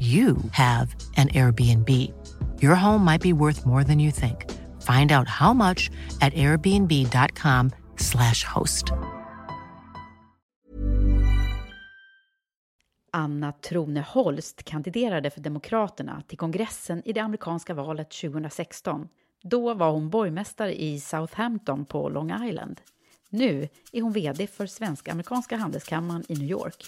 you have an Airbnb. Your home might be worth more than you think. Find out how much at airbnb.com/slash host. Anna Trone Holst kandiderade för Demokraterna till kongressen i det amerikanska valet 2016. Då var hon borgmästare i Southampton på Long Island. Nu är hon VD för Svensk-amerikanska Handelskammaren i New York.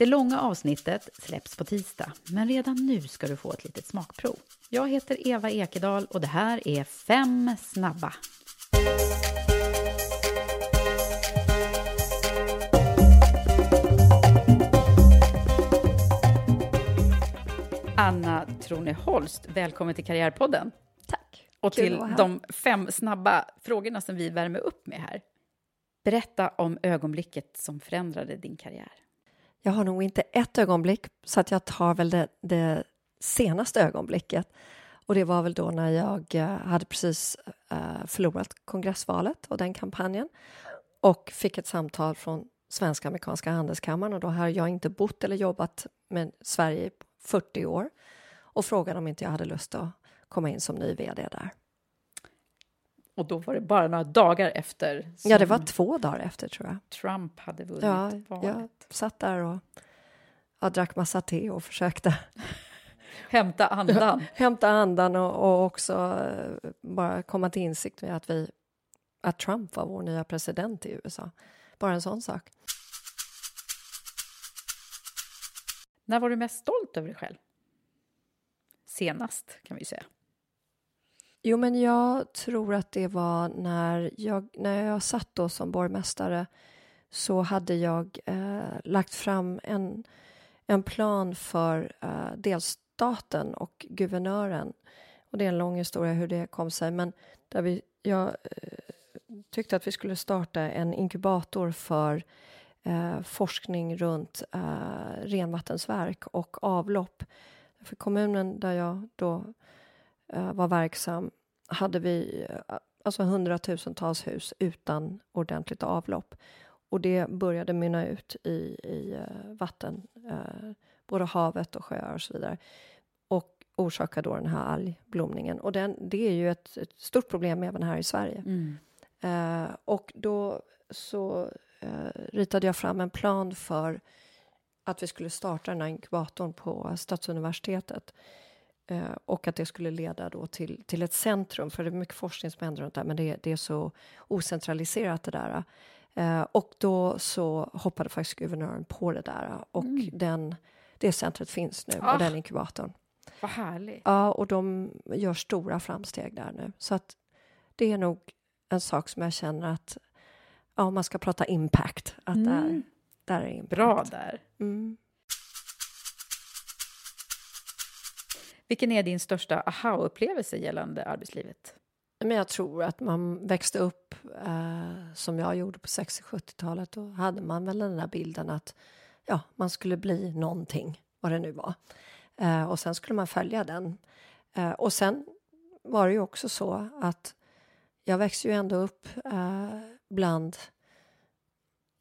Det långa avsnittet släpps på tisdag, men redan nu ska du få ett litet smakprov. Jag heter Eva Ekedal och det här är Fem snabba. Anna Trone Holst, välkommen till Karriärpodden. Tack. Och Kul till de fem snabba frågorna som vi värmer upp med här. Berätta om ögonblicket som förändrade din karriär. Jag har nog inte ett ögonblick, så att jag tar väl det, det senaste ögonblicket. Och det var väl då när jag eh, hade precis eh, förlorat kongressvalet och den kampanjen och fick ett samtal från Svenska Amerikanska Handelskammaren och då hade jag inte bott eller jobbat med Sverige i 40 år och frågade om inte jag hade lust att komma in som ny vd där. Och då var det bara några dagar efter Ja, det var två dagar efter tror jag. Trump hade vunnit Ja, valet. jag satt där och jag drack massa te och försökte Hämta andan. hämta andan och, och också eh, bara komma till insikt med att, vi, att Trump var vår nya president i USA. Bara en sån sak. När var du mest stolt över dig själv? Senast, kan vi säga. Jo, men jag tror att det var när jag, när jag satt då som borgmästare så hade jag eh, lagt fram en, en plan för eh, delstaten och guvernören. Och det är en lång historia hur det kom sig, men där vi, jag eh, tyckte att vi skulle starta en inkubator för eh, forskning runt eh, renvattensverk och avlopp. För kommunen där jag då var verksam hade vi eh, alltså hundratusentals hus utan ordentligt avlopp. Och det började mynna ut i, i eh, vatten, eh, både havet och sjöar och så vidare. Och orsakar då den här algblomningen. Och den, det är ju ett, ett stort problem även här i Sverige. Eh, och då så eh, ritade jag fram en plan för att vi skulle starta den här inkubatorn på Stadsuniversitetet. Eh, och att det skulle leda då till, till ett centrum, för det är mycket forskning som händer runt det här, men det, det är så ocentraliserat det där. Eh, och då så hoppade faktiskt guvernören på det där och den, det centret finns nu, Ah. och den inkubatorn. Vad härligt. Ja, och de gör stora framsteg där nu. Så att det är nog en sak som jag känner att, ja, om man ska prata impact, att där, där är impact. Bra där. Mm. Vilken är din största aha-upplevelse gällande arbetslivet? Men jag tror att man växte upp eh, som jag gjorde på 60-70-talet. Då hade man väl den där bilden att ja, man skulle bli någonting vad det nu var. Eh, och sen skulle man följa den. Eh, och sen var det ju också så att jag växte ju ändå upp eh, bland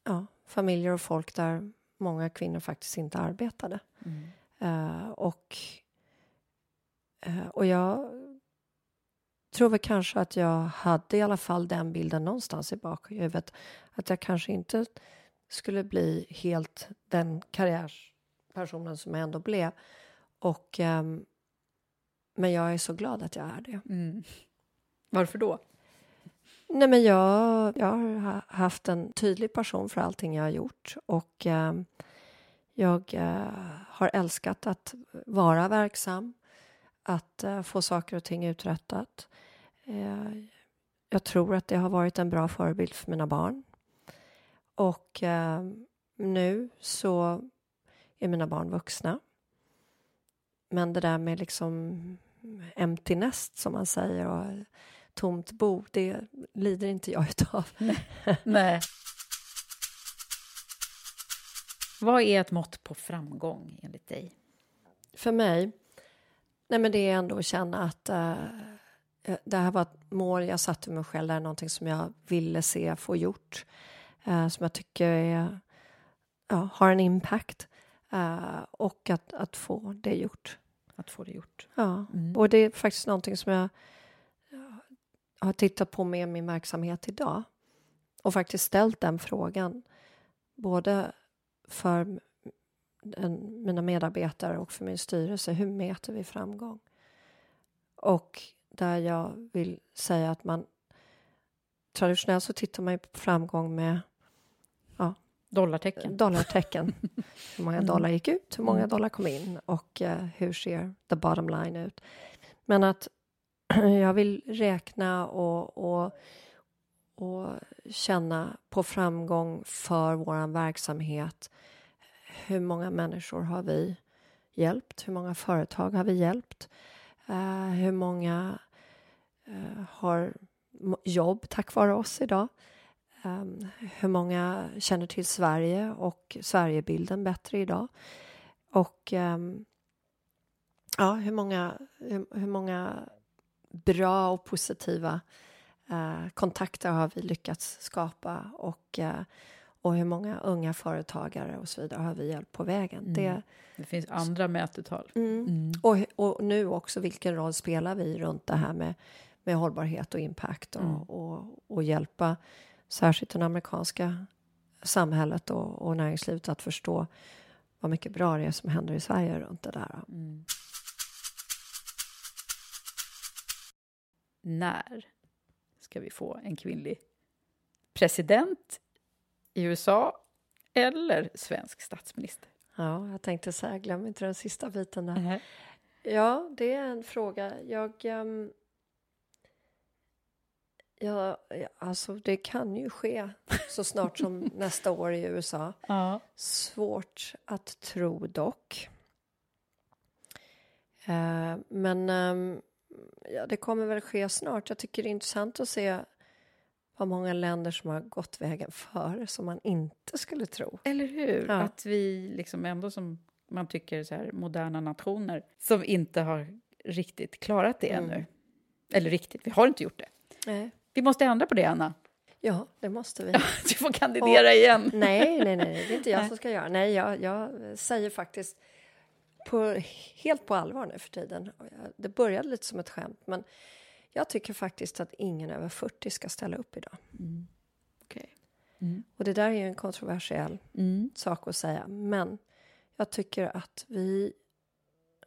ja, familjer och folk där många kvinnor faktiskt inte arbetade. Mm. Uh, och, och jag tror väl kanske att jag hade i alla fall den bilden någonstans i bakhuvudet att jag kanske inte skulle bli helt den karriärspersonen som jag ändå blev. Och, um, men jag är så glad att jag är det. Mm. Varför då? Nej, men jag, jag har haft en tydlig passion för allting jag har gjort och eh, jag eh, har älskat att vara verksam, att eh, få saker och ting uträttat. Eh, jag tror att det har varit en bra förebild för mina barn. Och eh, nu så är mina barn vuxna. Men det där med liksom empty nest, som man säger och tomt bo, det lider inte jag utav. Nej. Vad är ett mått på framgång enligt dig? För mig? Nej men det är ändå att känna att uh, det här var ett mål jag satte mig själv, det är någonting som jag ville se få gjort. Uh, som jag tycker är, uh, har en impact. och att, att få det gjort. Att få det gjort. Ja, mm. och det är faktiskt någonting som jag har tittat på med min verksamhet idag och faktiskt ställt den frågan både för en, mina medarbetare och för min styrelse. Hur mäter vi framgång? Och där jag vill säga att man traditionellt så tittar man på framgång med ja, dollartecken. dollartecken. hur många mm. dollar gick ut, hur många mm. dollar kom in och uh, hur ser the bottom line ut? Men att jag vill räkna och, och, och känna på framgång för vår verksamhet. Hur många människor har vi hjälpt? Hur många företag har vi hjälpt? Uh, hur många uh, har jobb tack vare oss idag? Um, hur många känner till Sverige och Sverigebilden bättre idag? Och um, ja, hur många, hur, hur många bra och positiva uh, kontakter har vi lyckats skapa och, och hur många unga företagare och så vidare har vi hjälpt på vägen. Mm. Det, det finns andra mätetal. Mm. Mm. Och, och nu också, vilken roll spelar vi runt det här med, med hållbarhet och impact och, mm. och, och hjälpa särskilt det amerikanska samhället och, och näringslivet att förstå vad mycket bra det är som händer i Sverige runt det där. Mm. när ska vi få en kvinnlig president i USA eller svensk statsminister? Ja, jag tänkte säga, glöm inte den sista biten där. Mm. Ja, det är en fråga. Jag... Um, ja, alltså det kan ju ske så snart som nästa år i USA. Ja. Svårt att tro dock. Uh, men um, ja, det kommer väl ske snart. Jag tycker det är intressant att se vad många länder som har gått vägen före som man inte skulle tro. Eller hur? Ja. Att vi liksom ändå som man tycker så här moderna nationer som inte har riktigt klarat det mm. ännu. Eller riktigt, vi har inte gjort det. Nej. Vi måste ändra på det, Anna. Ja, det måste vi. du får kandidera Och, igen. nej, nej, nej, det är inte jag som ska göra. Nej, jag, jag säger faktiskt på, helt på allvar nu för tiden. Det började lite som ett skämt, men jag tycker faktiskt att ingen över 40 ska ställa upp idag. Mm. Okay. Mm. Och det där är ju en kontroversiell mm. sak att säga, men jag tycker att vi,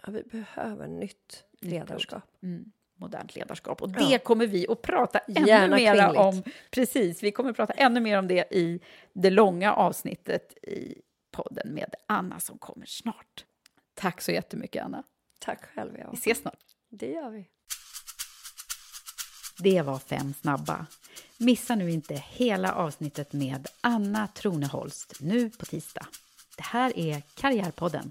ja, vi behöver nytt ledarskap. Mm. Modernt ledarskap. Och det ja. kommer vi att prata ännu mer om. Precis, vi kommer att prata ännu mer om det i det långa avsnittet i podden med Anna som kommer snart. Tack så jättemycket, Anna. Tack själv. Ja. Vi ses snart. Det gör vi. Det var fem snabba. Missa nu inte hela avsnittet med Anna Troneholst nu på tisdag. Det här är Karriärpodden.